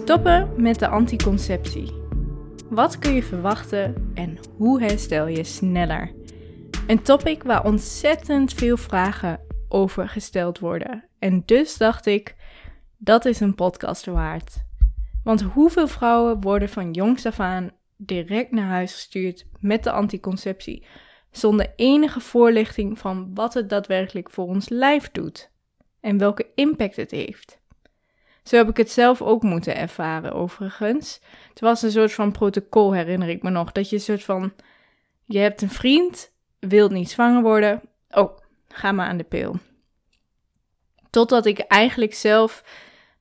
Stoppen met de anticonceptie. Wat kun je verwachten en hoe herstel je sneller? Een topic waar ontzettend veel vragen over gesteld worden. En dus dacht ik, dat is een podcast waard. Want hoeveel vrouwen worden van jongs af aan direct naar huis gestuurd met de anticonceptie, zonder enige voorlichting van wat het daadwerkelijk voor ons lijf doet en welke impact het heeft? Zo heb ik het zelf ook moeten ervaren, overigens. Het was een soort van protocol, herinner ik me nog. Dat je een soort van. Je hebt een vriend, wilt niet zwanger worden. Oh, ga maar aan de pil. Totdat ik eigenlijk zelf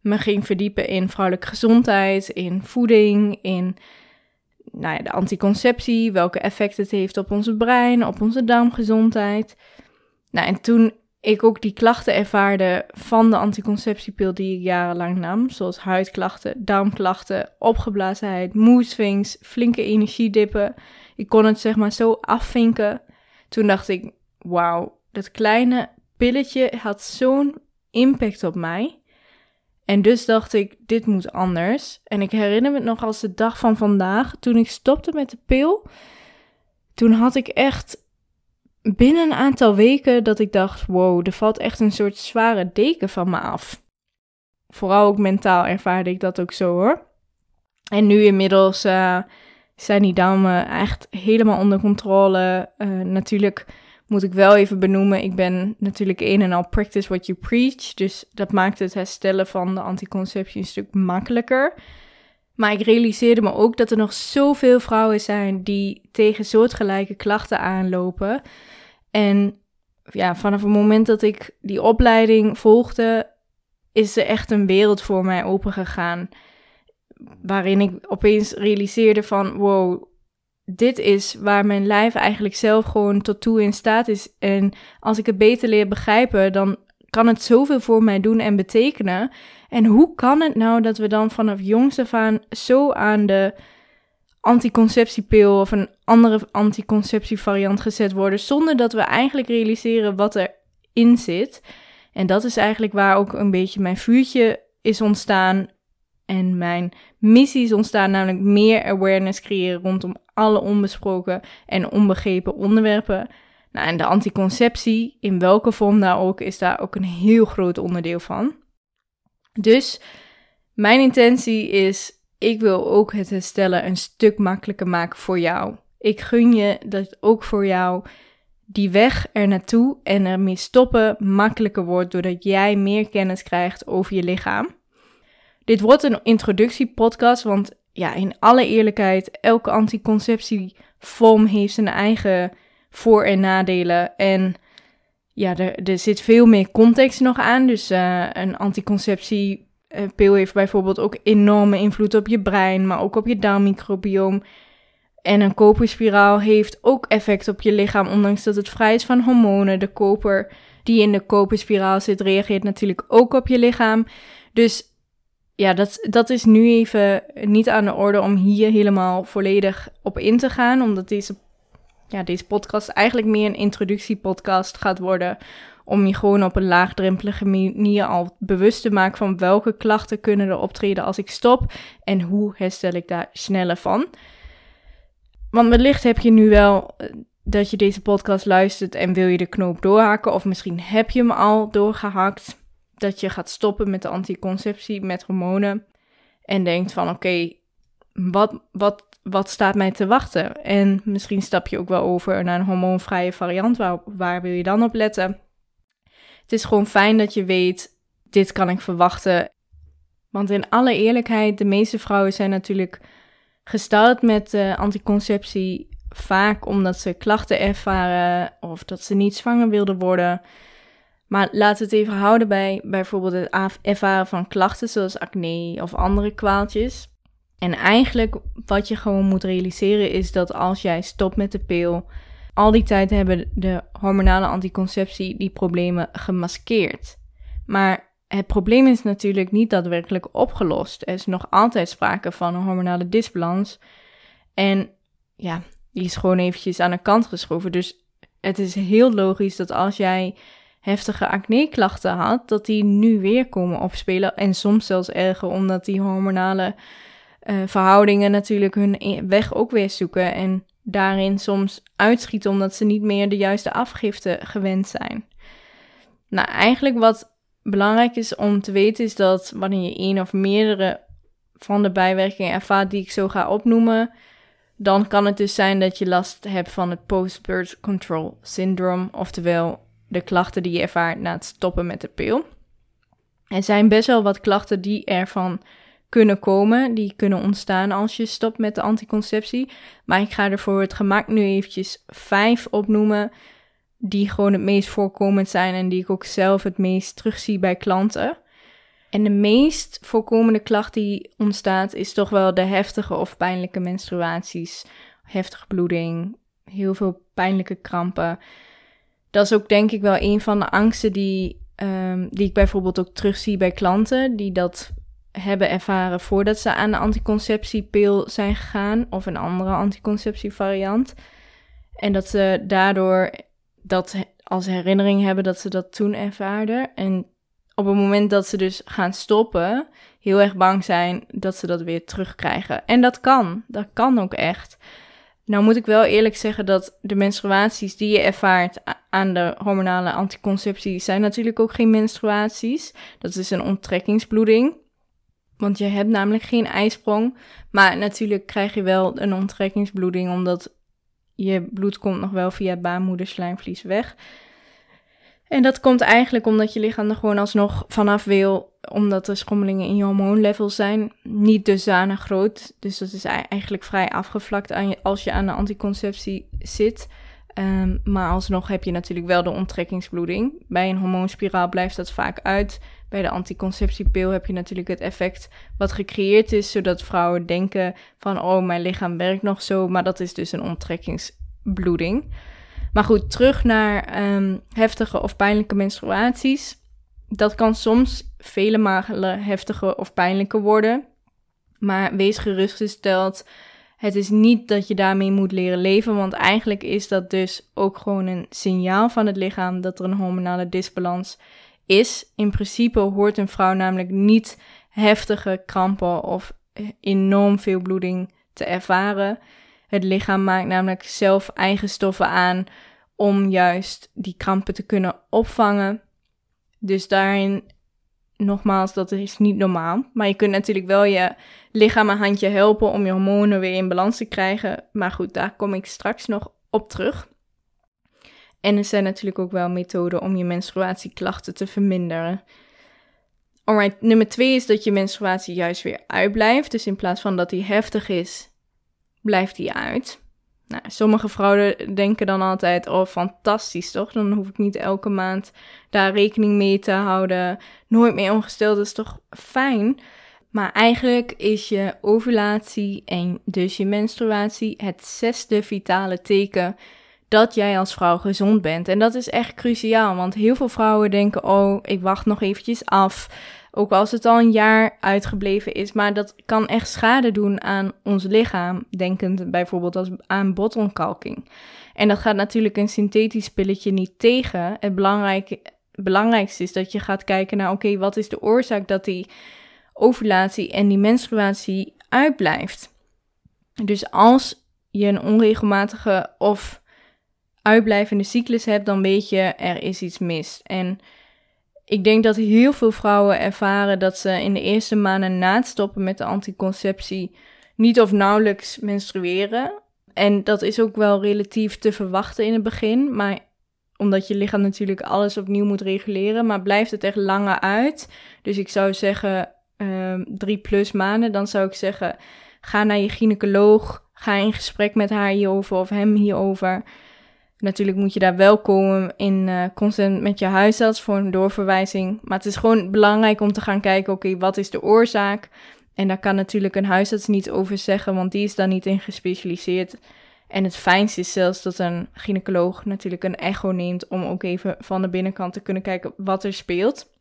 me ging verdiepen in vrouwelijke gezondheid, in voeding, in nou ja, de anticonceptie, welke effect het heeft op onze brein, op onze darmgezondheid. Nou, en toen ik ook die klachten ervaarde van de anticonceptiepil die ik jarenlang nam, zoals huidklachten, darmklachten, opgeblazenheid, moedswings, flinke energiedippen. Ik kon het zeg maar zo afvinken. Toen dacht ik, wauw, dat kleine pilletje had zo'n impact op mij. En dus dacht ik, dit moet anders. En ik herinner me nog als de dag van vandaag, toen ik stopte met de pil. Toen had ik echt binnen een aantal weken dat ik dacht: wow, er valt echt een soort zware deken van me af. Vooral ook mentaal ervaarde ik dat ook zo hoor. En nu inmiddels uh, zijn die dammen echt helemaal onder controle. Uh, natuurlijk moet ik wel even benoemen, ik ben natuurlijk een en al practice what you preach. Dus dat maakt het herstellen van de anticonceptie een stuk makkelijker. Maar ik realiseerde me ook dat er nog zoveel vrouwen zijn die tegen soortgelijke klachten aanlopen. En ja, vanaf het moment dat ik die opleiding volgde, is er echt een wereld voor mij opengegaan. Waarin ik opeens realiseerde van wow, dit is waar mijn lijf eigenlijk zelf gewoon tot toe in staat is. En als ik het beter leer begrijpen, dan kan het zoveel voor mij doen en betekenen. En hoe kan het nou dat we dan vanaf jongs af aan zo aan de anticonceptiepil of een andere anticonceptievariant gezet worden, zonder dat we eigenlijk realiseren wat erin zit. En dat is eigenlijk waar ook een beetje mijn vuurtje is ontstaan en mijn missie is ontstaan, namelijk meer awareness creëren rondom alle onbesproken en onbegrepen onderwerpen. Nou, en de anticonceptie, in welke vorm daar ook, is daar ook een heel groot onderdeel van. Dus mijn intentie is ik wil ook het herstellen een stuk makkelijker maken voor jou. Ik gun je dat ook voor jou die weg er naartoe en ermee stoppen makkelijker wordt doordat jij meer kennis krijgt over je lichaam. Dit wordt een introductiepodcast, want ja, in alle eerlijkheid, elke anticonceptievorm heeft zijn eigen voor- en nadelen. En ja, er, er zit veel meer context nog aan. Dus uh, een anticonceptie uh, pil heeft bijvoorbeeld ook enorme invloed op je brein, maar ook op je darmmicrobioom. En een koperspiraal heeft ook effect op je lichaam, ondanks dat het vrij is van hormonen. De koper die in de koperspiraal zit, reageert natuurlijk ook op je lichaam. Dus ja, dat, dat is nu even niet aan de orde om hier helemaal volledig op in te gaan, omdat deze, ja, deze podcast eigenlijk meer een introductiepodcast gaat worden om je gewoon op een laagdrempelige manier al bewust te maken van welke klachten kunnen er optreden als ik stop en hoe herstel ik daar sneller van. Want wellicht heb je nu wel eh, dat je deze podcast luistert en wil je de knoop doorhaken of misschien heb je hem al doorgehakt dat je gaat stoppen met de anticonceptie met hormonen en denkt van oké, wat, wat, wat staat mij te wachten? En misschien stap je ook wel over naar een hormoonvrije variant. Waar, waar wil je dan op letten? Het is gewoon fijn dat je weet, dit kan ik verwachten. Want in alle eerlijkheid, de meeste vrouwen zijn natuurlijk gestart met uh, anticonceptie vaak omdat ze klachten ervaren of dat ze niet zwanger wilden worden. Maar we het even houden bij bijvoorbeeld het ervaren van klachten zoals acne of andere kwaaltjes. En eigenlijk wat je gewoon moet realiseren is dat als jij stopt met de pil, al die tijd hebben de hormonale anticonceptie die problemen gemaskeerd. Maar het probleem is natuurlijk niet daadwerkelijk opgelost. Er is nog altijd sprake van een hormonale disbalans. En ja, die is gewoon eventjes aan de kant geschoven. Dus het is heel logisch dat als jij heftige acne-klachten had, dat die nu weer komen opspelen. En soms zelfs erger, omdat die hormonale uh, verhoudingen natuurlijk hun weg ook weer zoeken. En daarin soms uitschieten omdat ze niet meer de juiste afgifte gewend zijn. Nou, eigenlijk wat belangrijk is om te weten is dat wanneer je één of meerdere van de bijwerkingen ervaart die ik zo ga opnoemen, dan kan het dus zijn dat je last hebt van het post-birth control syndrome, oftewel de klachten die je ervaart na het stoppen met de pil. Er zijn best wel wat klachten die ervan kunnen komen, die kunnen ontstaan als je stopt met de anticonceptie. Maar ik ga er voor het gemak nu eventjes vijf opnoemen die gewoon het meest voorkomend zijn en die ik ook zelf het meest terugzie bij klanten. En de meest voorkomende klacht die ontstaat is toch wel de heftige of pijnlijke menstruaties, heftige bloeding, heel veel pijnlijke krampen. Dat is ook denk ik wel een van de angsten die, um, die ik bijvoorbeeld ook terugzie bij klanten die dat hebben ervaren voordat ze aan de anticonceptiepil zijn gegaan of een andere anticonceptievariant. En dat ze daardoor dat als herinnering hebben dat ze dat toen ervaarden. En op het moment dat ze dus gaan stoppen, heel erg bang zijn dat ze dat weer terugkrijgen. En dat kan, dat kan ook echt. Nou moet ik wel eerlijk zeggen dat de menstruaties die je ervaart aan de hormonale anticonceptie zijn natuurlijk ook geen menstruaties. Dat is een onttrekkingsbloeding. Want je hebt namelijk geen ijsprong. Maar natuurlijk krijg je wel een onttrekkingsbloeding, omdat je bloed komt nog wel via het baarmoederslijmvlies weg. En dat komt eigenlijk omdat je lichaam er gewoon alsnog vanaf wil, omdat de schommelingen in je hormoonlevel zijn niet dusdanig groot. Dus dat is eigenlijk vrij afgevlakt als je aan de anticonceptie zit. Um, maar alsnog heb je natuurlijk wel de onttrekkingsbloeding. Bij een hormoonspiraal blijft dat vaak uit. Bij de anticonceptiepil heb je natuurlijk het effect wat gecreëerd is, zodat vrouwen denken van oh, mijn lichaam werkt nog zo, maar dat is dus een onttrekkingsbloeding. Maar goed, terug naar um, heftige of pijnlijke menstruaties. Dat kan soms vele malen heftiger of pijnlijker worden. Maar wees gerustgesteld, het is niet dat je daarmee moet leren leven, want eigenlijk is dat dus ook gewoon een signaal van het lichaam dat er een hormonale disbalans is. In principe hoort een vrouw namelijk niet heftige krampen of enorm veel bloeding te ervaren. Het lichaam maakt namelijk zelf eigen stoffen aan om juist die krampen te kunnen opvangen. Dus daarin, nogmaals, dat is niet normaal. Maar je kunt natuurlijk wel je lichaam een handje helpen om je hormonen weer in balans te krijgen. Maar goed, daar kom ik straks nog op terug. En er zijn natuurlijk ook wel methoden om je menstruatieklachten te verminderen. Alright, nummer twee is dat je menstruatie juist weer uitblijft. Dus in plaats van dat die heftig is, blijft die uit. Nou, sommige vrouwen denken dan altijd, oh fantastisch toch? Dan hoef ik niet elke maand daar rekening mee te houden. Nooit meer ongesteld, dat is toch fijn? Maar eigenlijk is je ovulatie en dus je menstruatie het zesde vitale teken dat jij als vrouw gezond bent. En dat is echt cruciaal, want heel veel vrouwen denken: oh, ik wacht nog eventjes af. Ook als het al een jaar uitgebleven is. Maar dat kan echt schade doen aan ons lichaam. Denkend bijvoorbeeld als aan botontkalking. En dat gaat natuurlijk een synthetisch pilletje niet tegen. Het belangrijkste is dat je gaat kijken naar: oké, wat is de oorzaak dat die ovulatie en die menstruatie uitblijft? Dus als je een onregelmatige of uitblijvende cyclus hebt, dan weet je er is iets mis. En ik denk dat heel veel vrouwen ervaren dat ze in de eerste maanden na het stoppen met de anticonceptie niet of nauwelijks menstrueren. En dat is ook wel relatief te verwachten in het begin, maar omdat je lichaam natuurlijk alles opnieuw moet reguleren, maar blijft het echt langer uit. Dus ik zou zeggen uh, drie plus maanden, dan zou ik zeggen ga naar je gynaecoloog, ga in gesprek met haar hierover of hem hierover. Natuurlijk moet je daar wel komen in uh, consent met je huisarts voor een doorverwijzing. Maar het is gewoon belangrijk om te gaan kijken, oké, wat is de oorzaak? En daar kan natuurlijk een huisarts niet over zeggen, want die is daar niet in gespecialiseerd. En het fijnste is zelfs dat een gynaecoloog natuurlijk een echo neemt om ook even van de binnenkant te kunnen kijken wat er speelt.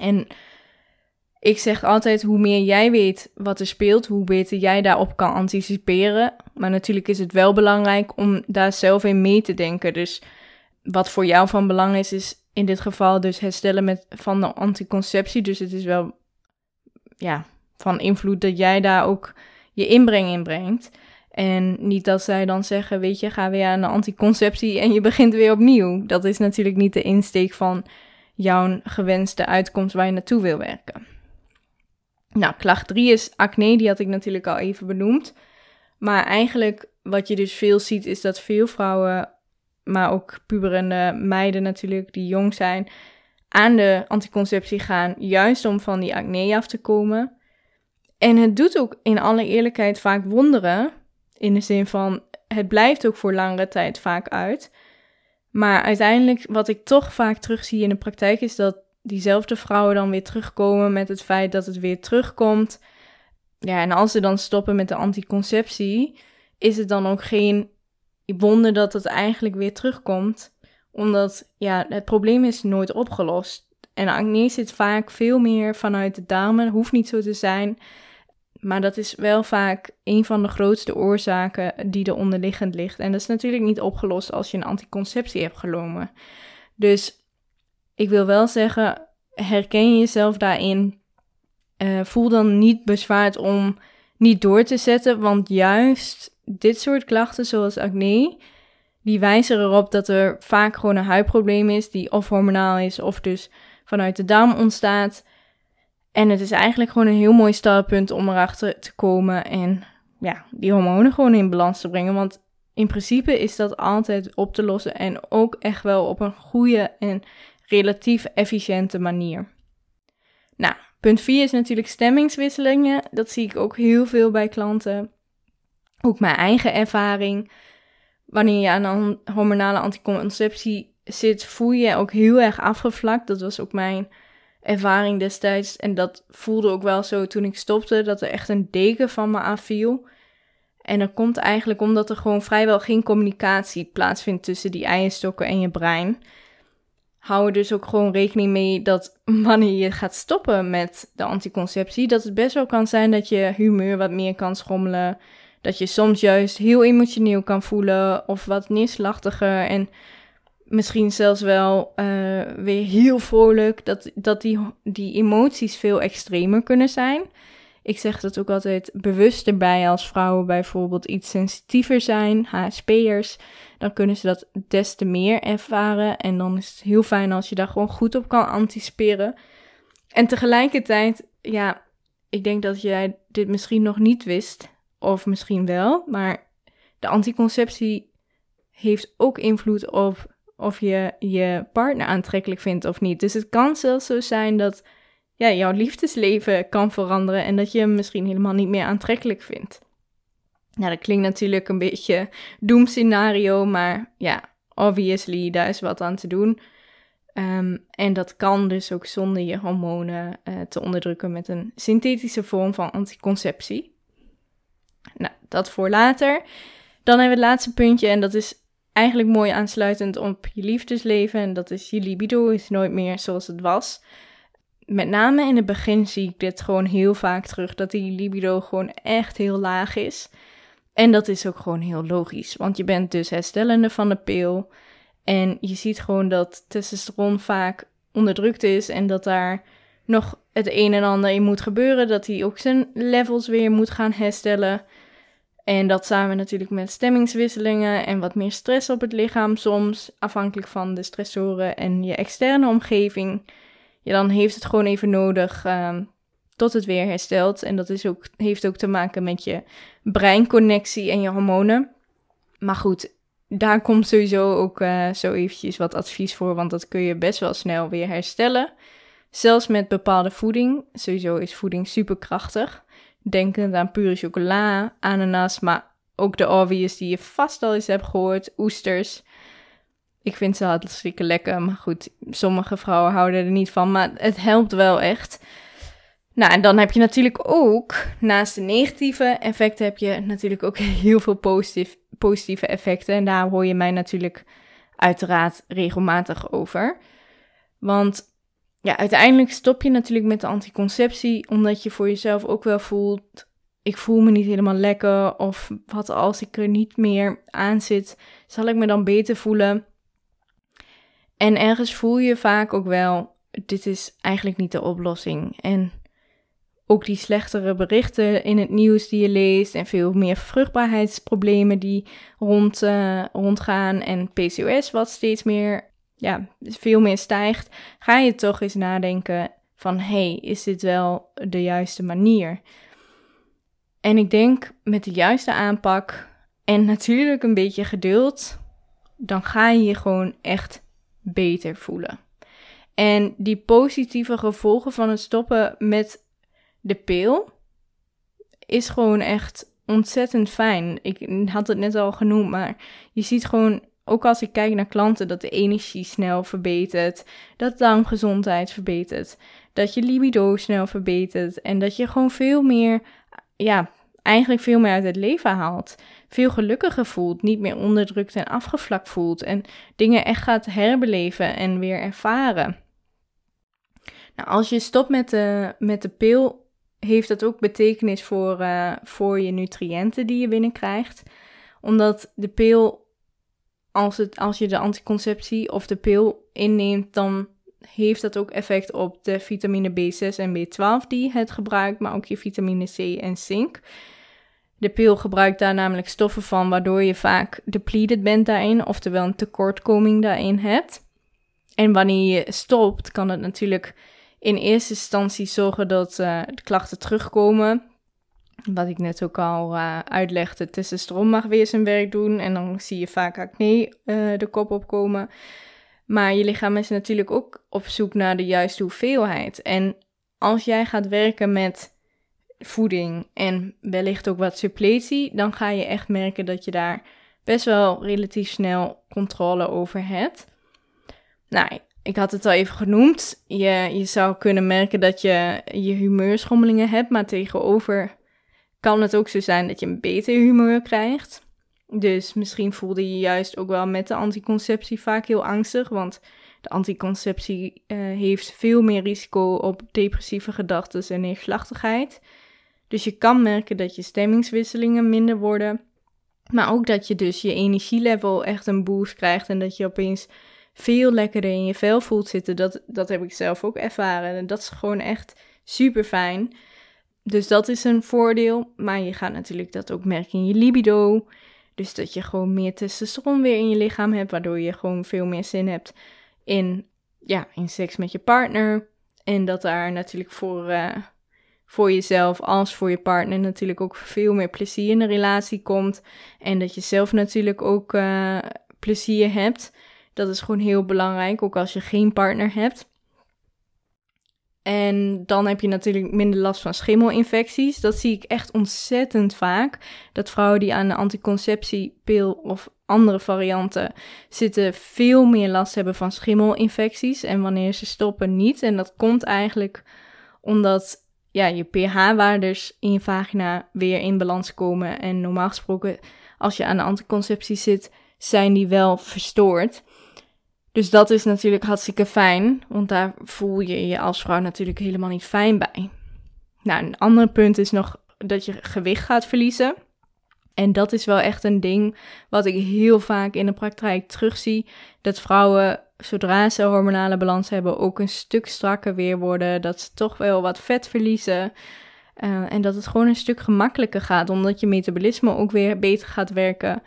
En ik zeg altijd, hoe meer jij weet wat er speelt, hoe beter jij daarop kan anticiperen. Maar natuurlijk is het wel belangrijk om daar zelf in mee te denken. Dus wat voor jou van belang is, is in dit geval dus herstellen met, van de anticonceptie. Dus het is wel ja, van invloed dat jij daar ook je inbreng in brengt. En niet dat zij dan zeggen, weet je, ga weer aan de anticonceptie en je begint weer opnieuw. Dat is natuurlijk niet de insteek van jouw gewenste uitkomst waar je naartoe wil werken. Nou, klacht 3 is acne, die had ik natuurlijk al even benoemd. Maar eigenlijk wat je dus veel ziet is dat veel vrouwen, maar ook puberende meiden natuurlijk die jong zijn, aan de anticonceptie gaan, juist om van die acne af te komen. En het doet ook in alle eerlijkheid vaak wonderen, in de zin van het blijft ook voor langere tijd vaak uit. Maar uiteindelijk, wat ik toch vaak terugzie in de praktijk, is dat diezelfde vrouwen dan weer terugkomen met het feit dat het weer terugkomt. Ja, en als ze dan stoppen met de anticonceptie, is het dan ook geen wonder dat het eigenlijk weer terugkomt. Omdat ja, het probleem is nooit opgelost. En acne zit vaak veel meer vanuit de darmen. Hoeft niet zo te zijn. Maar dat is wel vaak een van de grootste oorzaken die er onderliggend ligt. En dat is natuurlijk niet opgelost als je een anticonceptie hebt genomen. Dus ik wil wel zeggen, herken je jezelf daarin. Uh, voel dan niet bezwaard om niet door te zetten, want juist dit soort klachten, zoals acne, die wijzen erop dat er vaak gewoon een huidprobleem is, die of hormonaal is of dus vanuit de darm ontstaat. En het is eigenlijk gewoon een heel mooi startpunt om erachter te komen en ja, die hormonen gewoon in balans te brengen. Want in principe is dat altijd op te lossen en ook echt wel op een goede en relatief efficiënte manier. Nou, punt 4 is natuurlijk stemmingswisselingen. Dat zie ik ook heel veel bij klanten. Ook mijn eigen ervaring. Wanneer je aan een hormonale anticonceptie zit, voel je je ook heel erg afgevlakt. Dat was ook mijn ervaring destijds. En dat voelde ook wel zo toen ik stopte, dat er echt een deken van me afviel. En dat komt eigenlijk omdat er gewoon vrijwel geen communicatie plaatsvindt tussen die eierstokken en je brein. Hou er dus ook gewoon rekening mee dat wanneer je gaat stoppen met de anticonceptie, dat het best wel kan zijn dat je humeur wat meer kan schommelen. Dat je soms juist heel emotioneel kan voelen of wat neerslachtiger. En misschien zelfs wel uh, weer heel vrolijk. Dat, dat die, die emoties veel extremer kunnen zijn. Ik zeg dat ook altijd bewust erbij als vrouwen bijvoorbeeld iets sensitiever zijn, HSP'ers. Dan kunnen ze dat des te meer ervaren. En dan is het heel fijn als je daar gewoon goed op kan anticiperen. En tegelijkertijd, ja, ik denk dat jij dit misschien nog niet wist. Of misschien wel. Maar de anticonceptie heeft ook invloed op of je je partner aantrekkelijk vindt of niet. Dus het kan zelfs zo zijn dat ja, jouw liefdesleven kan veranderen en dat je hem misschien helemaal niet meer aantrekkelijk vindt. Nou, dat klinkt natuurlijk een beetje doemscenario, maar ja, obviously, daar is wat aan te doen. Ehm, en dat kan dus ook zonder je hormonen uh, te onderdrukken met een synthetische vorm van anticonceptie. Nou, dat voor later. Dan hebben we het laatste puntje en dat is eigenlijk mooi aansluitend op je liefdesleven. En dat is je libido is nooit meer zoals het was. Met name in het begin zie ik dit gewoon heel vaak terug. Dat die libido gewoon echt heel laag is. En dat is ook gewoon heel logisch. Want je bent dus herstellende van de pil. En je ziet gewoon dat testosteron vaak onderdrukt is. En dat daar nog het een en ander in moet gebeuren. Dat hij ook zijn levels weer moet gaan herstellen. En dat samen natuurlijk met stemmingswisselingen en wat meer stress op het lichaam soms, afhankelijk van de stressoren en je externe omgeving. Ja, dan heeft het gewoon even nodig uh, tot het weer herstelt. En dat is ook, heeft ook te maken met je breinconnectie en je hormonen. Maar goed, daar komt sowieso ook uh, zo eventjes wat advies voor, want dat kun je best wel snel weer herstellen. Zelfs met bepaalde voeding. Sowieso is voeding superkrachtig denkend aan pure chocola, ananas, maar ook de obvious die je vast al eens hebt gehoord, oesters. Ik vind ze hartstikke lekker, maar goed, sommige vrouwen houden er niet van, maar het helpt wel echt. Nou, en dan heb je natuurlijk ook, naast de negatieve effecten, heb je natuurlijk ook heel veel positief, positieve effecten. En daar hoor je mij natuurlijk uiteraard regelmatig over. Want ja, uiteindelijk stop je natuurlijk met de anticonceptie, omdat je voor jezelf ook wel voelt, ik voel me niet helemaal lekker, of wat als ik er niet meer aan zit, zal ik me dan beter voelen? En ergens voel je vaak ook wel, dit is eigenlijk niet de oplossing. En ook die slechtere berichten in het nieuws die je leest en veel meer vruchtbaarheidsproblemen die rond, uh, rondgaan en PCOS wat steeds meer, ja, veel meer stijgt, ga je toch eens nadenken van, hey, is dit wel de juiste manier? En ik denk met de juiste aanpak en natuurlijk een beetje geduld, dan ga je je gewoon echt beter voelen. En die positieve gevolgen van het stoppen met de pil is gewoon echt ontzettend fijn. Ik had het net al genoemd, maar je ziet gewoon, ook als ik kijk naar klanten, dat de energie snel verbetert, dat darmgezondheid verbetert, dat je libido snel verbetert en dat je gewoon veel meer, ja, eigenlijk veel meer uit het leven haalt. Veel gelukkiger voelt, niet meer onderdrukt en afgevlakt voelt en dingen echt gaat herbeleven en weer ervaren. Nou, als je stopt met de, met de pil, heeft dat ook betekenis voor, uh, voor je nutriënten die je binnenkrijgt. Omdat de pil, als, het, als je de anticonceptie of de pil inneemt, dan heeft dat ook effect op de vitamine B6 en B12 die het gebruikt, maar ook je vitamine C en zink. De pil gebruikt daar namelijk stoffen van, waardoor je vaak depleted bent daarin, oftewel een tekortkoming daarin hebt. En wanneer je stopt, kan het natuurlijk in eerste instantie zorgen dat uh, de klachten terugkomen. Wat ik net ook al uh, uitlegde, testosteron mag weer zijn werk doen en dan zie je vaak acne uh, de kop opkomen. Maar je lichaam is natuurlijk ook op zoek naar de juiste hoeveelheid. En als jij gaat werken met voeding en wellicht ook wat suppletie, dan ga je echt merken dat je daar best wel relatief snel controle over hebt. Nou, ik had het al even genoemd. Je, je zou kunnen merken dat je je humeurschommelingen hebt, maar tegenover kan het ook zo zijn dat je een beter humeur krijgt. Dus misschien voelde je juist ook wel met de anticonceptie vaak heel angstig, want de anticonceptie uh, heeft veel meer risico op depressieve gedachten en neerslachtigheid. Dus je kan merken dat je stemmingswisselingen minder worden, maar ook dat je dus je energielevel echt een boost krijgt en dat je opeens veel lekkerder in je vel voelt zitten. Dat, dat heb ik zelf ook ervaren. En dat is gewoon echt super fijn. Dus dat is een voordeel. Maar je gaat natuurlijk dat ook merken in je libido. Dus dat je gewoon meer testosteron weer in je lichaam hebt. Waardoor je gewoon veel meer zin hebt in, ja, in seks met je partner. En dat daar natuurlijk voor, uh, voor jezelf als voor je partner natuurlijk ook veel meer plezier in de relatie komt. En dat je zelf natuurlijk ook uh, plezier hebt. Dat is gewoon heel belangrijk, ook als je geen partner hebt. En dan heb je natuurlijk minder last van schimmelinfecties. Dat zie ik echt ontzettend vaak. Dat vrouwen die aan de anticonceptiepil of andere varianten zitten, veel meer last hebben van schimmelinfecties. En wanneer ze stoppen, niet. En dat komt eigenlijk omdat ja, je pH-waardes in je vagina weer in balans komen. En normaal gesproken, als je aan de anticonceptie zit, zijn die wel verstoord. Dus dat is natuurlijk hartstikke fijn, want daar voel je je als vrouw natuurlijk helemaal niet fijn bij. Nou, een ander punt is nog dat je gewicht gaat verliezen. En dat is wel echt een ding wat ik heel vaak in de praktijk terugzie. Dat vrouwen, zodra ze hormonale balans hebben, ook een stuk strakker weer worden. Dat ze toch wel wat vet verliezen. Uh, en dat het gewoon een stuk gemakkelijker gaat, omdat je metabolisme ook weer beter gaat werken.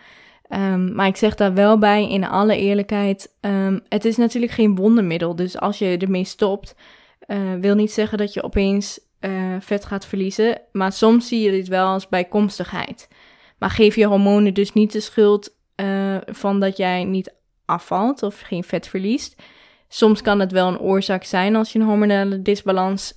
Um, maar ik zeg daar wel bij, in alle eerlijkheid, um, het is natuurlijk geen wondermiddel. Dus als je ermee stopt, uh, wil niet zeggen dat je opeens uh, vet gaat verliezen. Maar soms zie je dit wel als bijkomstigheid. Maar geef je hormonen dus niet de schuld uh, van dat jij niet afvalt of geen vet verliest. Soms kan het wel een oorzaak zijn als je een hormonale disbalans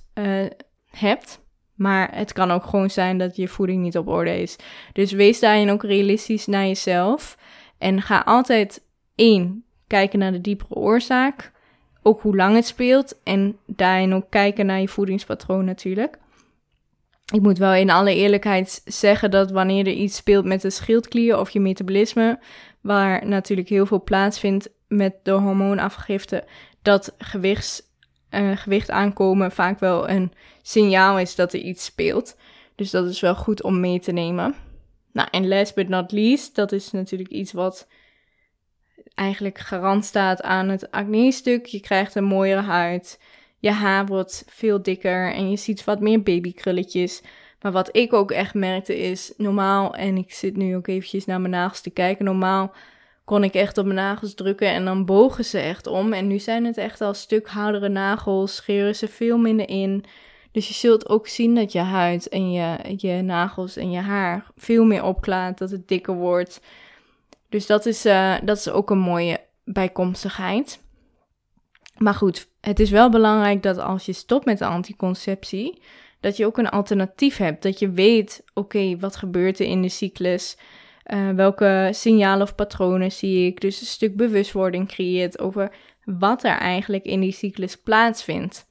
hebt. Maar het kan ook gewoon zijn dat je voeding niet op orde is. Dus wees daarin ook realistisch naar jezelf. En ga altijd één kijken naar de diepere oorzaak. Ook hoe lang het speelt. En daarin ook kijken naar je voedingspatroon natuurlijk. Ik moet wel in alle eerlijkheid zeggen dat wanneer er iets speelt met de schildklier of je metabolisme, waar natuurlijk heel veel plaatsvindt met de hormoonafgifte, dat gewichts uh, gewicht aankomen vaak wel een signaal is dat er iets speelt. Dus dat is wel goed om mee te nemen. Nou, en last but not least, dat is natuurlijk iets wat eigenlijk garant staat aan het acne-stuk. Je krijgt een mooiere huid. Je haar wordt veel dikker en je ziet wat meer babykrulletjes. Maar wat ik ook echt merkte is, normaal, en ik zit nu ook eventjes naar mijn nagels te kijken, normaal kon ik echt op mijn nagels drukken en dan bogen ze echt om. En nu zijn het echt al stuk houdere nagels, scheren ze veel minder in. Dus je zult ook zien dat je huid en je, je nagels en je haar veel meer opklaart, dat het dikker wordt. Dus dat is, uh, dat is ook een mooie bijkomstigheid. Maar goed, het is wel belangrijk dat als je stopt met de anticonceptie, dat je ook een alternatief hebt. Dat je weet, oké, wat gebeurt er in de cyclus? Uh, welke signalen of patronen zie ik? Dus een stuk bewustwording creëert over wat er eigenlijk in die cyclus plaatsvindt.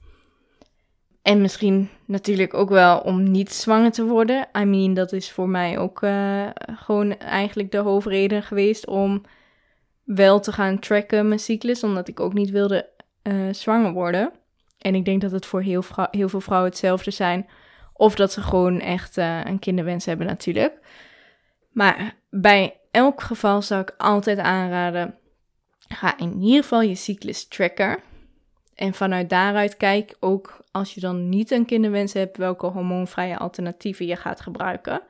En misschien natuurlijk ook wel om niet zwanger te worden. I mean, dat is voor mij ook uh, gewoon eigenlijk de hoofdreden geweest om wel te gaan tracken mijn cyclus, omdat ik ook niet wilde uh, zwanger worden. En ik denk dat het voor heel, veel vrouwen hetzelfde zijn. Of dat ze gewoon echt een kinderwens hebben natuurlijk. Maar bij elk geval zou ik altijd aanraden, ga in ieder geval je cyclus tracken. En vanuit daaruit kijk ook als je dan niet een kinderwens hebt, welke hormoonvrije alternatieven je gaat gebruiken.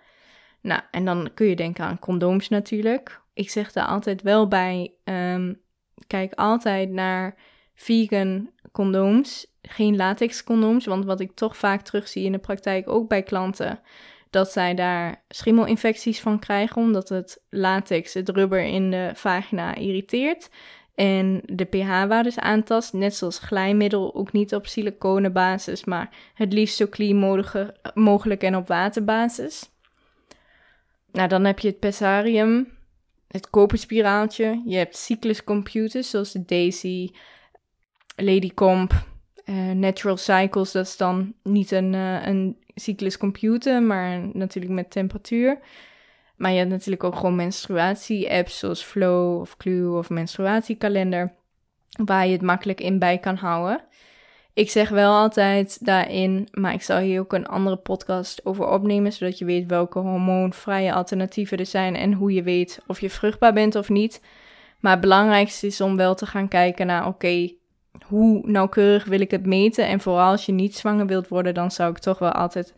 Nou, en dan kun je denken aan condooms natuurlijk. Ik zeg daar altijd wel bij, um, kijk altijd naar vegan condooms, geen latex condooms. Want wat ik toch vaak terugzie in de praktijk, ook bij klanten, dat zij daar schimmelinfecties van krijgen, omdat het latex, het rubber in de vagina irriteert en de pH-waardes aantast, net zoals glijmiddel, ook niet op siliconenbasis, maar het liefst zo clean mogelijk en op waterbasis. Nou, dan heb je het pessarium, het koperspiraaltje. Je hebt cycluscomputers zoals de Daisy, Ladycomp, uh, Natural Cycles. Dat is dan niet een, uh, een cycluscomputer, maar natuurlijk met temperatuur. Maar je hebt natuurlijk ook gewoon menstruatie-apps zoals Flow of Clue of menstruatiekalender, waar je het makkelijk in bij kan houden. Ik zeg wel altijd daarin, maar ik zal hier ook een andere podcast over opnemen, zodat je weet welke hormoonvrije alternatieven er zijn en hoe je weet of je vruchtbaar bent of niet. Maar het belangrijkste is om wel te gaan kijken naar, oké, hoe nauwkeurig wil ik het meten? En vooral als je niet zwanger wilt worden, dan zou ik toch wel altijd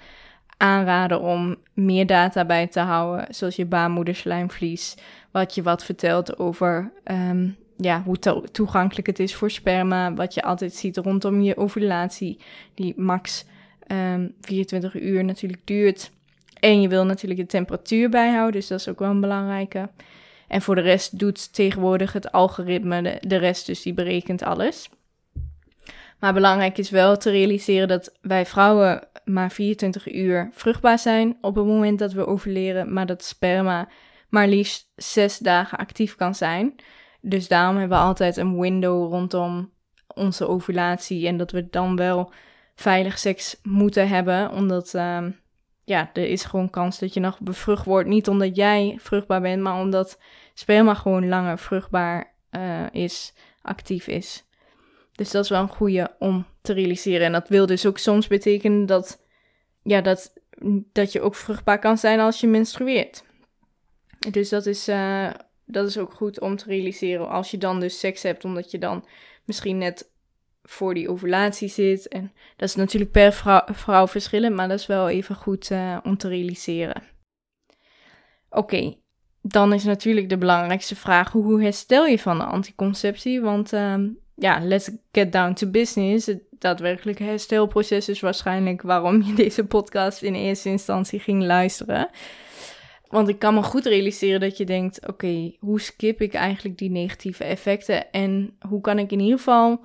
aanraden om meer data bij te houden, zoals je baarmoederslijmvlies, wat je wat vertelt over um, ja, hoe to toegankelijk het is voor sperma, wat je altijd ziet rondom je ovulatie, die max um, ehm, 24 uur natuurlijk duurt. En je wil natuurlijk de temperatuur bijhouden, dus dat is ook wel een belangrijke. En voor de rest doet tegenwoordig het algoritme de rest, dus die berekent alles. Maar belangrijk is wel te realiseren dat wij vrouwen maar 24 uur vruchtbaar zijn op het moment dat we ovuleren, maar dat sperma maar liefst 6 dagen actief kan zijn. Dus daarom hebben we altijd een window rondom onze ovulatie en dat we dan wel veilig seks moeten hebben, omdat uh, ja, er is gewoon kans dat je nog bevrucht wordt. Niet omdat jij vruchtbaar bent, maar omdat sperma gewoon langer vruchtbaar uh, is, actief is. Dus dat is wel een goede om te realiseren. En dat wil dus ook soms betekenen dat, ja, dat, dat je ook vruchtbaar kan zijn als je menstrueert. Dus dat is, uh, dat is ook goed om te realiseren als je dan dus seks hebt, omdat je dan misschien net voor die ovulatie zit. En dat is natuurlijk per vrouw, vrouw verschillend, maar dat is wel even goed uh, om te realiseren. Oké, dan is natuurlijk de belangrijkste vraag: hoe herstel je van de anticonceptie? Want uh, ja, let's get down to business. Het daadwerkelijke herstelproces is waarschijnlijk waarom je deze podcast in eerste instantie ging luisteren. Want ik kan me goed realiseren dat je denkt: oké, hoe skip ik eigenlijk die negatieve effecten? En hoe kan ik in ieder geval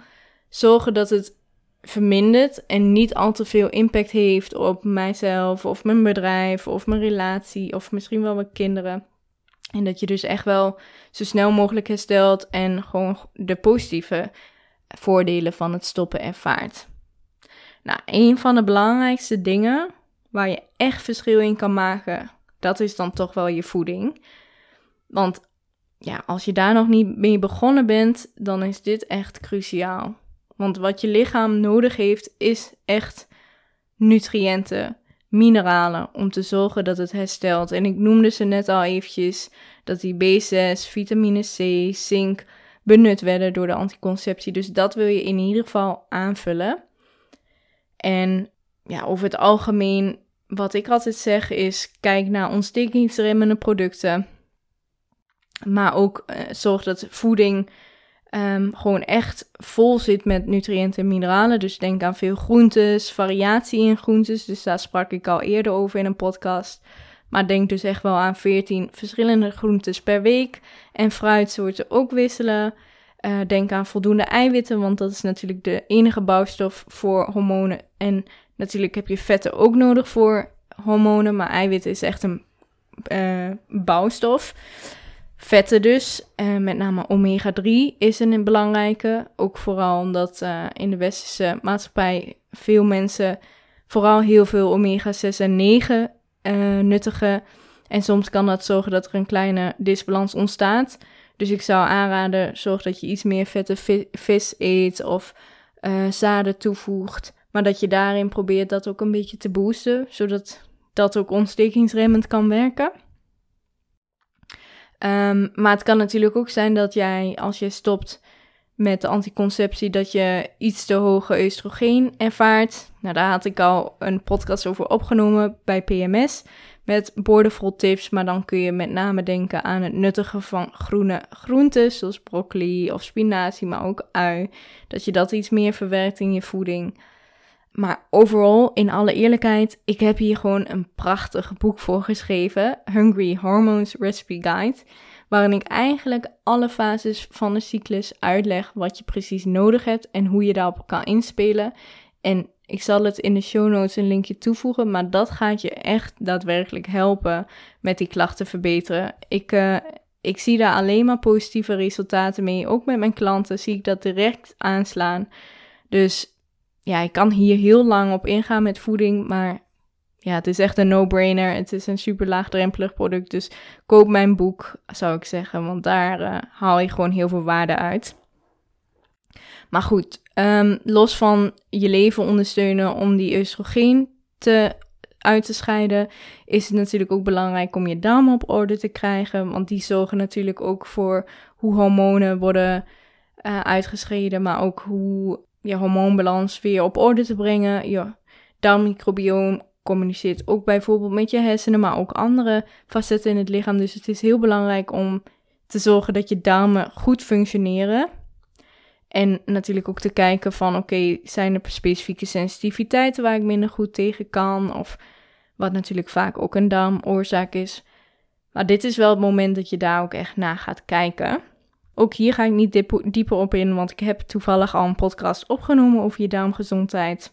zorgen dat het vermindert en niet al te veel impact heeft op mijzelf of mijn bedrijf of mijn relatie of misschien wel mijn kinderen? En dat je dus echt wel zo snel mogelijk herstelt en gewoon de positieve voordelen van het stoppen ervaart. Nou, een van de belangrijkste dingen waar je echt verschil in kan maken, dat is dan toch wel je voeding. Want ja, als je daar nog niet mee begonnen bent, dan is dit echt cruciaal. Want wat je lichaam nodig heeft, is echt nutriënten mineralen om te zorgen dat het herstelt. En ik noemde ze net al eventjes dat die B6, vitamine C, zink, benut werden door de anticonceptie. Dus dat wil je in ieder geval aanvullen. En ja, over het algemeen, wat ik altijd zeg is: kijk naar ontstekingsremmende producten. Maar ook uh, zorg dat voeding um, gewoon echt vol zit met nutriënten en mineralen. Dus denk aan veel groentes, variatie in groentes. Dus daar sprak ik al eerder over in een podcast. Maar denk dus echt wel aan 14 verschillende groentes per week. En fruitsoorten ook wisselen. Uh, denk aan voldoende eiwitten, want dat is natuurlijk de enige bouwstof voor hormonen. En natuurlijk heb je vetten ook nodig voor hormonen, maar eiwitten is echt een uh, bouwstof. Vetten dus, uh, met name omega-3 is een belangrijke. Ook vooral omdat uh, in de westerse maatschappij veel mensen vooral heel veel omega-6 en 9 uh, nuttigen. En soms kan dat zorgen dat er een kleine disbalans ontstaat. Dus ik zou aanraden, zorg dat je iets meer vette vi vis eet of zaden toevoegt. Maar dat je daarin probeert dat ook een beetje te boosten, zodat dat ook ontstekingsremmend kan werken. Um, maar het kan natuurlijk ook zijn dat jij, als je stopt met de anticonceptie, dat je iets te hoge oestrogeen ervaart. Nou, daar had ik al een podcast over opgenomen bij PMS. Met boordevol tips, maar dan kun je met name denken aan het nuttigen van groene groenten, zoals broccoli of spinazie, maar ook ui. Dat je dat iets meer verwerkt in je voeding. Maar overal, in alle eerlijkheid, ik heb hier gewoon een prachtig boek voor geschreven. Hungry Hormones Recipe Guide. Waarin ik eigenlijk alle fases van de cyclus uitleg wat je precies nodig hebt en hoe je daarop kan inspelen. En ik zal het in de show notes een linkje toevoegen, maar dat gaat je echt daadwerkelijk helpen met die klachten verbeteren. Ik, uh, ik zie daar alleen maar positieve resultaten mee. Ook met mijn klanten zie ik dat direct aanslaan. Dus ja, ik kan hier heel lang op ingaan met voeding, maar ja, het is echt een no-brainer. Het is een super laagdrempelig product, dus koop mijn boek, zou ik zeggen, want daar uh, haal je gewoon heel veel waarde uit. Maar goed, um, los van je leven ondersteunen om die oestrogeen te, uit te scheiden, is het natuurlijk ook belangrijk om je darmen op orde te krijgen, want die zorgen natuurlijk ook voor hoe hormonen worden uh, uitgescheiden, maar ook hoe je hormoonbalans weer op orde te brengen. Je darmmicrobioom communiceert ook bijvoorbeeld met je hersenen, maar ook andere facetten in het lichaam. Dus het is heel belangrijk om te zorgen dat je darmen goed functioneren. En natuurlijk ook te kijken van oké, zijn er specifieke sensitiviteiten waar ik minder goed tegen kan? Of wat natuurlijk vaak ook een darmoorzaak is. Maar dit is wel het moment dat je daar ook echt naar gaat kijken. Ook hier ga ik niet dieper op in, want ik heb toevallig al een podcast opgenomen over je darmgezondheid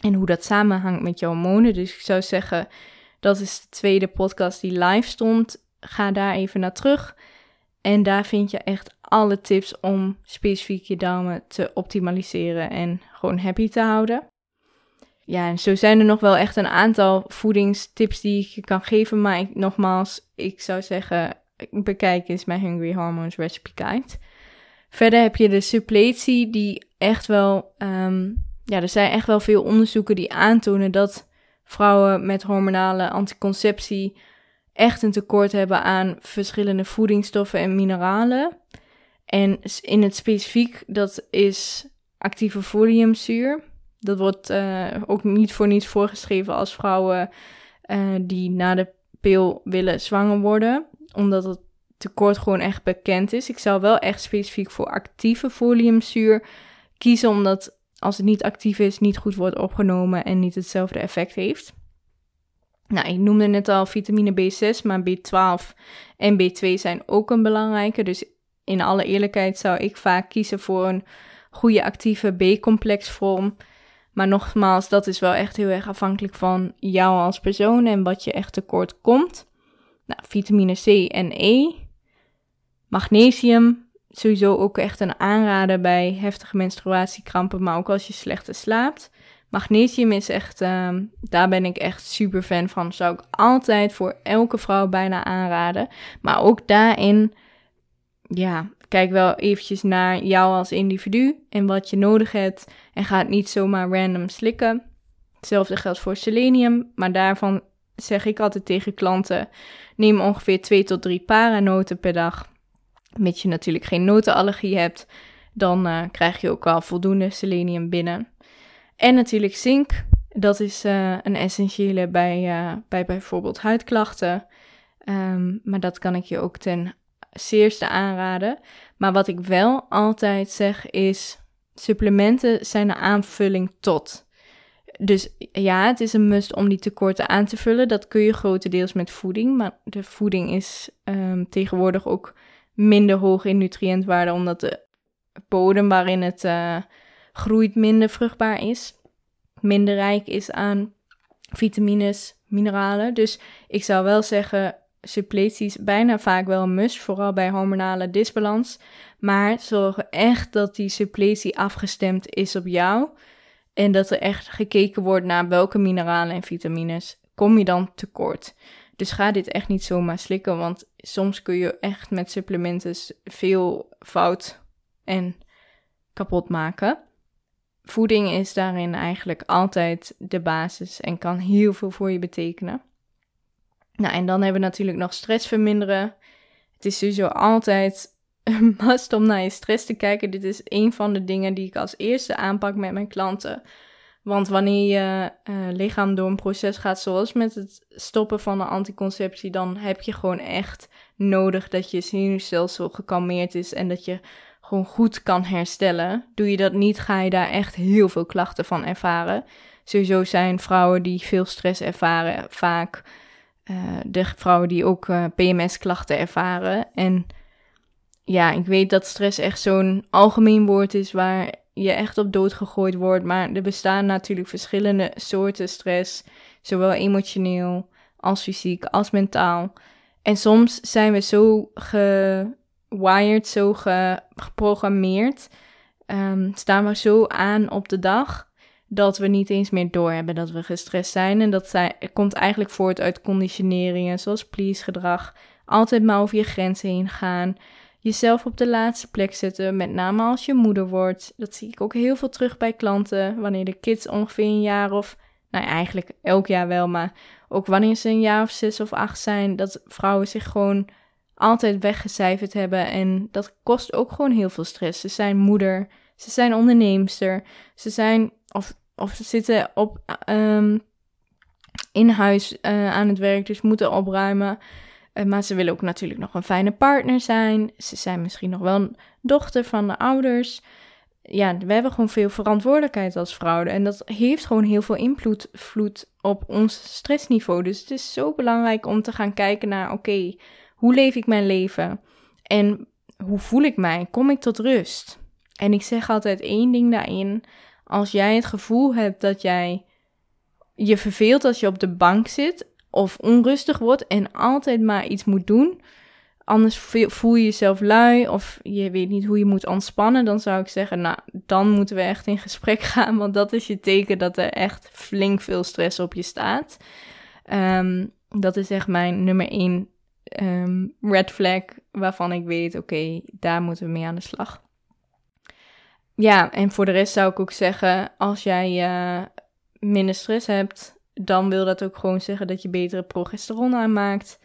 en hoe dat samenhangt met je hormonen. Dus ik zou zeggen, dat is de tweede podcast die live stond. Ga daar even naar terug. En daar vind je echt alle tips om specifiek je darmen te optimaliseren en gewoon happy te houden. Ja, en zo zijn er nog wel echt een aantal voedingstips die ik je kan geven. Maar nogmaals, ik zou zeggen, bekijk eens mijn Hungry Hormones Recipe Guide. Verder heb je de suppletie die echt wel... Um, ja, er zijn echt wel veel onderzoeken die aantonen dat vrouwen met hormonale anticonceptie echt een tekort hebben aan verschillende voedingsstoffen en mineralen. En in het specifiek, dat is actieve foliumzuur. Dat wordt uh, ook niet voor niets voorgeschreven als vrouwen uh, die na de pil willen zwanger worden omdat het tekort gewoon echt bekend is. Ik zou wel echt specifiek voor actieve foliumzuur kiezen, omdat als het niet actief is, niet goed wordt opgenomen en niet hetzelfde effect heeft. Nou, ik noemde net al vitamine B6, maar B12 en B2 zijn ook een belangrijke. Dus in alle eerlijkheid zou ik vaak kiezen voor een goede actieve B-complexvorm. Maar nogmaals, dat is wel echt heel erg afhankelijk van jou als persoon en wat je echt tekort komt. Nou, vitamine C en E. Magnesium, sowieso ook echt een aanrader bij heftige menstruatiekrampen, maar ook als je slechter slaapt. Magnesium is echt, uh, daar ben ik echt super fan van. Zou ik altijd voor elke vrouw bijna aanraden. Maar ook daarin, ja, kijk wel eventjes naar jou als individu en wat je nodig hebt. En ga het niet zomaar random slikken. Hetzelfde geldt voor selenium, maar daarvan zeg ik altijd tegen klanten: neem ongeveer 2 tot 3 paranoten per dag. Mits je natuurlijk geen notenallergie hebt, dan uh, krijg je ook wel voldoende selenium binnen. En natuurlijk zink, dat is uh, een essentiële bij, uh, bij bijvoorbeeld huidklachten. Um, maar dat kan ik je ook ten zeerste aanraden. Maar wat ik wel altijd zeg is: supplementen zijn een aanvulling tot. Dus ja, het is een must om die tekorten aan te vullen. Dat kun je grotendeels met voeding. Maar de voeding is um, tegenwoordig ook minder hoog in nutriëntwaarde, omdat de bodem waarin het uh, groeit minder vruchtbaar is. Minder rijk is aan vitamines, mineralen. Dus ik zou wel zeggen, suppletie is bijna vaak wel een must, vooral bij hormonale disbalans. Maar zorg echt dat die suppletie afgestemd is op jou. En dat er echt gekeken wordt naar welke mineralen en vitamines kom je dan tekort. Dus ga dit echt niet zomaar slikken, want soms kun je echt met supplementen veel fout en kapot maken. Voeding is daarin eigenlijk altijd de basis en kan heel veel voor je betekenen. Nou, en dan hebben we natuurlijk nog stress verminderen. Het is sowieso altijd een must om naar je stress te kijken. Dit is een van de dingen die ik als eerste aanpak met mijn klanten. Want wanneer je uh, lichaam door een proces gaat, zoals met het stoppen van de anticonceptie, dan heb je gewoon echt nodig dat je zenuwstelsel gekalmeerd is en dat je gewoon goed kan herstellen. Doe je dat niet, ga je daar echt heel veel klachten van ervaren. Sowieso zijn vrouwen die veel stress ervaren vaak uh, de vrouwen die ook uh, PMS-klachten ervaren. En ja, ik weet dat stress echt zo'n algemeen woord is waar je echt op dood gegooid wordt. Maar er bestaan natuurlijk verschillende soorten stress, zowel emotioneel als fysiek als mentaal. En soms zijn we zo gewired, zo geprogrammeerd, um, staan we zo aan op de dag dat we niet eens meer doorhebben dat we gestrest zijn. En dat komt eigenlijk voort uit conditioneringen zoals please gedrag, altijd maar over je grenzen heen gaan, jezelf op de laatste plek zetten, met name als je moeder wordt. Dat zie ik ook heel veel terug bij klanten, wanneer de kids ongeveer een jaar of, nou eigenlijk elk jaar wel, maar ook wanneer ze een jaar of zes of acht zijn, dat vrouwen zich gewoon altijd weggecijferd hebben en dat kost ook gewoon heel veel stress. Ze zijn moeder, ze zijn onderneemster, ze zijn of, of ze zitten op, um, in huis uh, aan het werk, dus moeten opruimen. Uh, maar ze willen ook natuurlijk nog een fijne partner zijn. Ze zijn misschien nog wel een dochter van de ouders. Ja, we hebben gewoon veel verantwoordelijkheid als vrouwen. En dat heeft gewoon heel veel invloed op ons stressniveau. Dus het is zo belangrijk om te gaan kijken naar: oké, hoe leef ik mijn leven? En hoe voel ik mij? Kom ik tot rust? En ik zeg altijd één ding daarin. Als jij het gevoel hebt dat jij je verveelt als je op de bank zit of onrustig wordt en altijd maar iets moet doen, anders voel je jezelf lui of je weet niet hoe je moet ontspannen, dan zou ik zeggen, nou, dan moeten we echt in gesprek gaan, want dat is je teken dat er echt flink veel stress op je staat. Um, dat is echt mijn nummer één um, red flag waarvan ik weet, oké, daar moeten we mee aan de slag. Ja, en voor de rest zou ik ook zeggen, als jij uh, minder stress hebt, dan wil dat ook gewoon zeggen dat je betere progesteron aanmaakt.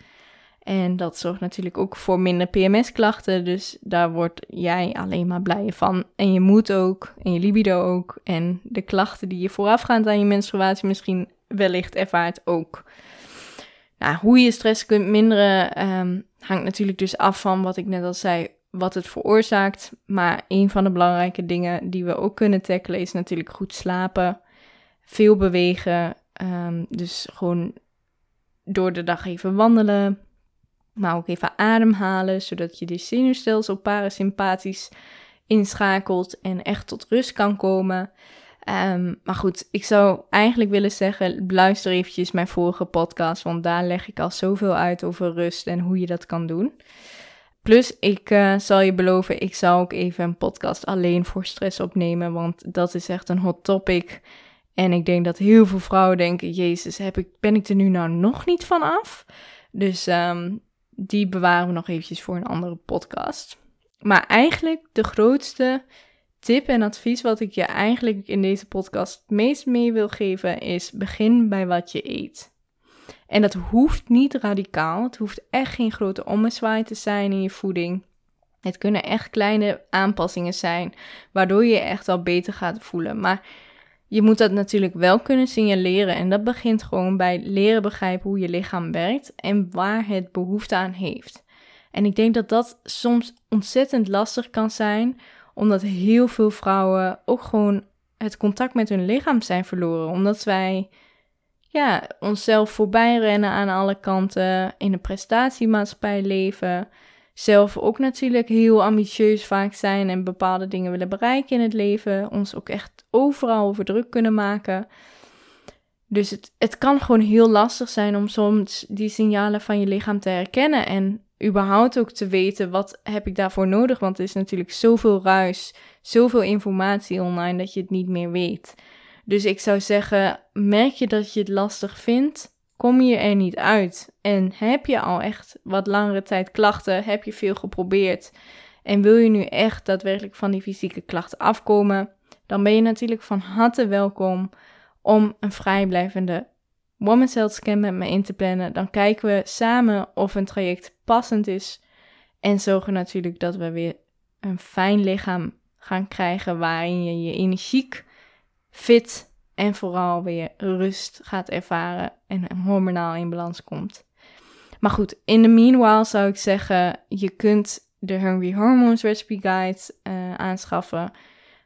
En dat zorgt natuurlijk ook voor minder PMS-klachten. Dus daar word jij alleen maar blij van. En je moed ook. En je libido ook. En de klachten die je voorafgaand aan je menstruatie misschien wellicht ervaart ook. Nou, hoe je stress kunt minderen um, hangt natuurlijk dus af van wat ik net al zei wat het veroorzaakt. Maar een van de belangrijke dingen die we ook kunnen tackelen is natuurlijk goed slapen, veel bewegen. Um, dus gewoon door de dag even wandelen, maar ook even ademhalen, zodat je de zenuwstelsel parasympathisch inschakelt en echt tot rust kan komen. Um, maar goed, ik zou eigenlijk willen zeggen, luister eventjes mijn vorige podcast, want daar leg ik al zoveel uit over rust en hoe je dat kan doen. Plus, ik uh, zal je beloven, ik zal ook even een podcast alleen voor stress opnemen, want dat is echt een hot topic. En ik denk dat heel veel vrouwen denken, jezus, heb ik, ben ik er nu nou nog niet van af? Dus um, die bewaren we nog eventjes voor een andere podcast. Maar eigenlijk de grootste tip en advies wat ik je eigenlijk in deze podcast het meest mee wil geven is begin bij wat je eet. En dat hoeft niet radicaal. Het hoeft echt geen grote ommezwaai te zijn in je voeding. Het kunnen echt kleine aanpassingen zijn, waardoor je je echt al beter gaat voelen. Maar je moet dat natuurlijk wel kunnen signaleren. En dat begint gewoon bij leren begrijpen hoe je lichaam werkt en waar het behoefte aan heeft. En ik denk dat dat soms ontzettend lastig kan zijn, omdat heel veel vrouwen ook gewoon het contact met hun lichaam zijn verloren. Omdat wij ja, onszelf voorbij rennen aan alle kanten, in een prestatiemaatschappij leven. Zelf ook natuurlijk heel ambitieus vaak zijn en bepaalde dingen willen bereiken in het leven. Ons ook echt overal over druk kunnen maken. Dus het, het kan gewoon heel lastig zijn om soms die signalen van je lichaam te herkennen. En überhaupt ook te weten wat heb ik daarvoor nodig. Want er is natuurlijk zoveel ruis, zoveel informatie online dat je het niet meer weet. Dus ik zou zeggen, merk je dat je het lastig vindt, kom je er niet uit. En heb je al echt wat langere tijd klachten, heb je veel geprobeerd en wil je nu echt daadwerkelijk van die fysieke klachten afkomen, dan ben je natuurlijk van harte welkom om een vrijblijvende Woman's Health Scan met me in te plannen. Dan kijken we samen of een traject passend is en zorgen natuurlijk dat we weer een fijn lichaam gaan krijgen waarin je je energiek fit en vooral weer rust gaat ervaren en hormonaal in balans komt. Maar goed, in de meanwhile zou ik zeggen, je kunt de Hungry Hormones Recipe Guide uh, aanschaffen.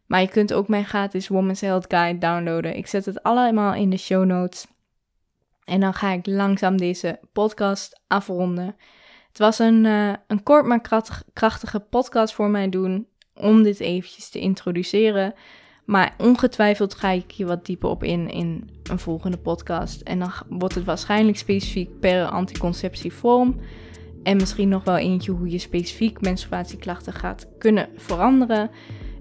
Maar je kunt ook mijn gratis Woman's Health Guide downloaden. Ik zet het allemaal in de show notes. En dan ga ik langzaam deze podcast afronden. Het was een, uh, een kort maar krachtige podcast voor mij doen om dit eventjes te introduceren. Maar ongetwijfeld ga ik hier wat dieper op in in een volgende podcast. En dan wordt het waarschijnlijk specifiek per anticonceptievorm. En misschien nog wel eentje hoe je specifiek menstruatieklachten gaat kunnen veranderen.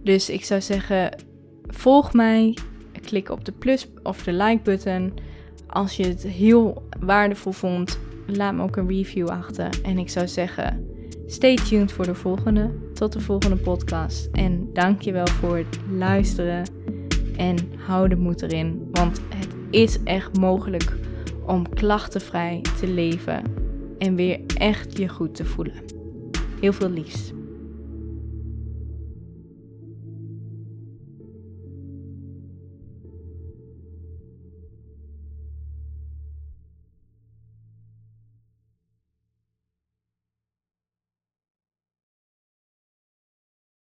Dus ik zou zeggen, volg mij. Klik op de plus of de like button. Als je het heel waardevol vond, laat me ook een review achter. En ik zou zeggen, Stay tuned voor de volgende. Tot de volgende podcast. En dankjewel voor het luisteren. En hou de moed erin. Want het is echt mogelijk om klachtenvrij te leven. En weer echt je goed te voelen. Heel veel liefs.